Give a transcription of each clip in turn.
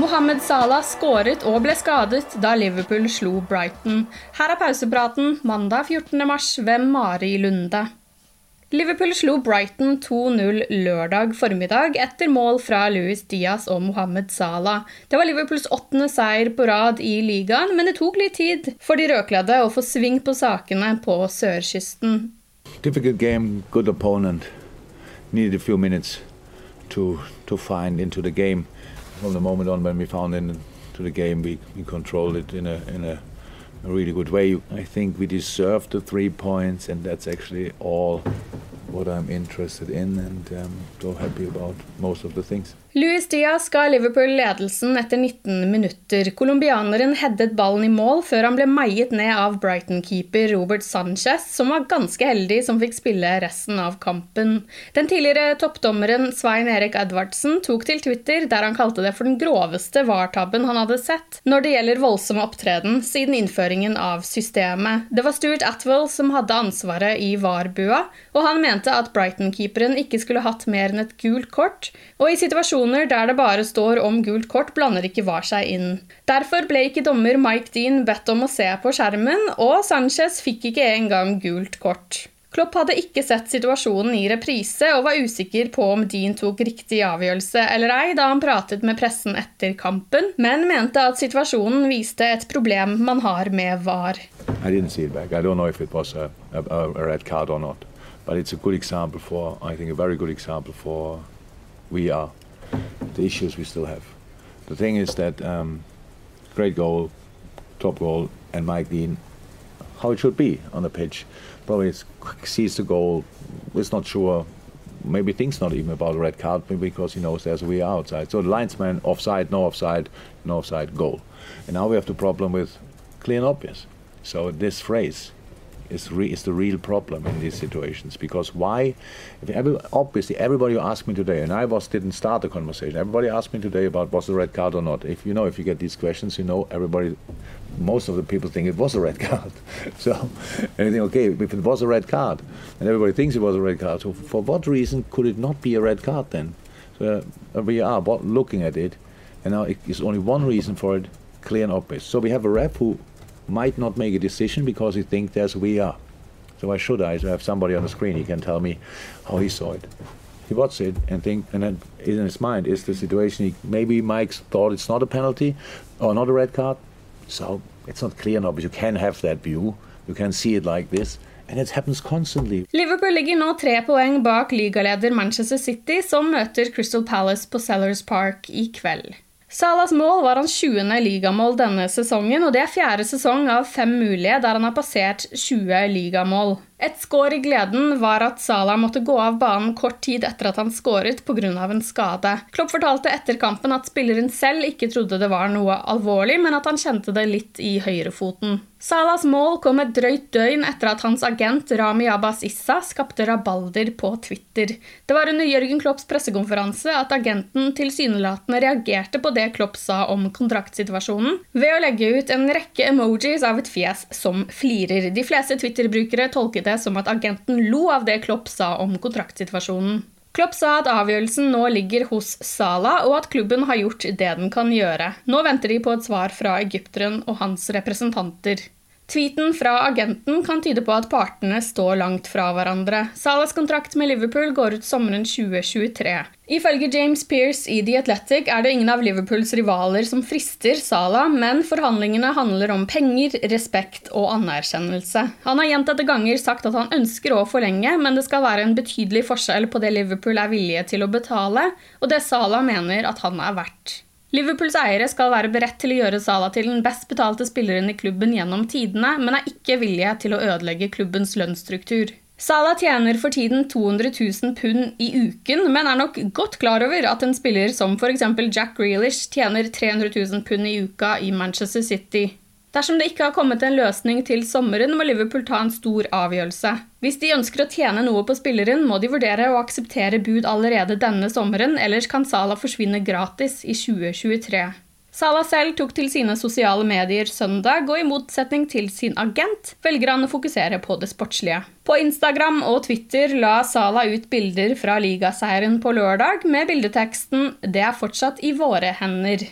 Mohammed Salah skåret og ble skadet da Liverpool slo Brighton. Her er pausepraten mandag 14. mars ved Mari Lunde. Liverpool slo Brighton 2-0 lørdag formiddag etter mål fra Luis Diaz og Mohammed Salah. Det var Liverpools åttende seier på rad i ligaen, men det tok litt tid for de rødkledde å få sving på sakene på sørkysten. Difficult game, good opponent. Needed a few minutes to to find into the game. From the moment on when we found into the game, we, we controlled it in a in a, a really good way. I think we deserved the three points, and that's actually all what I'm interested in, and um, so happy about most of the things. Luis Diaz ga Liverpool ledelsen etter 19 minutter. Colombianeren headet ballen i mål før han ble meiet ned av Brighton-keeper Robert Sanchez, som var ganske heldig som fikk spille resten av kampen. Den tidligere toppdommeren Svein Erik Edvardsen tok til Twitter der han kalte det for den groveste VAR-tabben han hadde sett når det gjelder voldsom opptreden siden innføringen av systemet. Det var Stuart Atwell som hadde ansvaret i VAR-bua, og han mente at Brighton-keeperen ikke skulle hatt mer enn et gult kort, og i situasjoner der det bare står om gult kort, blander ikke VAR seg inn. Derfor ble ikke dommer Mike Dean bedt om å se på skjermen, og Sanchez fikk ikke engang gult kort. Klopp hadde ikke sett situasjonen i reprise og var usikker på om Dean tok riktig avgjørelse eller ei da han pratet med pressen etter kampen, men mente at situasjonen viste et problem man har med VAR. I didn't see it back. I don't know if it was a, a, a red card or not, but it's a good example for, I think, a very good example for we are the issues we still have. The thing is that um, great goal, top goal, and Mike Dean, how it should be on the pitch. Probably sees the goal, is not sure, maybe thinks not even about a red card because he knows there's a way outside. So the linesman, offside, no offside, no offside, goal. And now we have the problem with clear and obvious. So this phrase, is, re- is the real problem in these situations. Because why? Every, obviously, everybody who asked me today, and I was didn't start the conversation. Everybody asked me today about was the red card or not. If you know, if you get these questions, you know, everybody, most of the people think it was a red card. so, and think, okay, if it was a red card, and everybody thinks it was a red card, so for what reason could it not be a red card then? So uh, we are looking at it, and now it's only one reason for it, clear and obvious. So we have a ref who might not make a decision because he thinks there's VAR. So why should I? So have somebody on the screen, he can tell me how he saw it. He watched it and think, and then in his mind is the situation. He, maybe Mike thought it's not a penalty or not a red card, so it's not clear enough. But you can have that view. You can see it like this. And it happens constantly. Liverpool ligger nå tre poeng bak ligaleder Manchester City, som møter Crystal Palace på Selhurst Park i kveld. Salas mål var hans 20. ligamål denne sesongen, og det er fjerde sesong av fem mulige der han har passert 20 ligamål. Et skår i gleden var at Salah måtte gå av banen kort tid etter at han skåret pga. en skade. Klopp fortalte etter kampen at spilleren selv ikke trodde det var noe alvorlig, men at han kjente det litt i høyrefoten. Salas mål kom et drøyt døgn etter at hans agent Rami Abbas Issa skapte rabalder på Twitter. Det var under Jørgen Klopps pressekonferanse at agenten tilsynelatende reagerte på det Klopp sa om kontraktsituasjonen, ved å legge ut en rekke emojis av et fjes som flirer. De fleste Twitter-brukere tolket det som at agenten lo av det Klopp sa om kontraktsituasjonen. Klopp sa at avgjørelsen nå ligger hos Salah, og at klubben har gjort det den kan gjøre. Nå venter de på et svar fra egypteren og hans representanter. Tweeten fra agenten kan tyde på at partene står langt fra hverandre. Salas kontrakt med Liverpool går ut sommeren 2023. Ifølge James Pearce i The Athletic er det ingen av Liverpools rivaler som frister Salah, men forhandlingene handler om penger, respekt og anerkjennelse. Han har gjentatte ganger sagt at han ønsker å forlenge, men det skal være en betydelig forskjell på det Liverpool er villige til å betale, og det Salah mener at han er verdt. Liverpools eiere skal være beredt til å gjøre Salah til den best betalte spilleren i klubben gjennom tidene, men er ikke villige til å ødelegge klubbens lønnsstruktur. Salah tjener for tiden 200 000 pund i uken, men er nok godt klar over at en spiller som f.eks. Jack Grealish tjener 300 000 pund i uka i Manchester City. Dersom det ikke har kommet en løsning til sommeren, må Liverpool ta en stor avgjørelse. Hvis de ønsker å tjene noe på spilleren, må de vurdere å akseptere bud allerede denne sommeren, ellers kan Sala forsvinne gratis i 2023. Sala selv tok til sine sosiale medier søndag, og i motsetning til sin agent velger han å fokusere på det sportslige. På Instagram og Twitter la Sala ut bilder fra ligaseieren på lørdag med bildeteksten 'Det er fortsatt i våre hender'.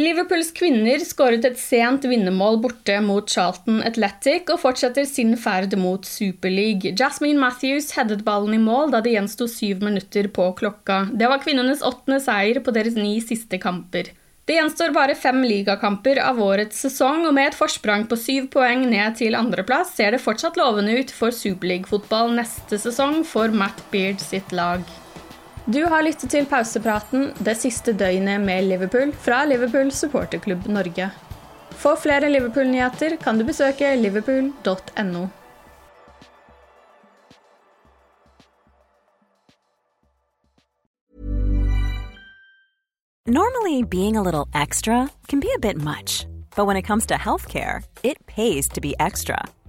Liverpools kvinner skåret et sent vinnermål borte mot Charlton Athletic og fortsetter sin ferd mot Superleague. Jasmine Matthews headet ballen i mål da det gjensto syv minutter på klokka. Det var kvinnenes åttende seier på deres ni siste kamper. Det gjenstår bare fem ligakamper av årets sesong, og med et forsprang på syv poeng ned til andreplass ser det fortsatt lovende ut for Superleague-fotball neste sesong for Matt Beard sitt lag. Du har lyttet til pausepraten det siste døgnet med Liverpool fra Liverpool supporterklubb Norge. For flere Liverpool-nyheter kan du besøke liverpool.no. Normally being a little extra can be a bit much, but when it comes to healthcare, it pays to be extra.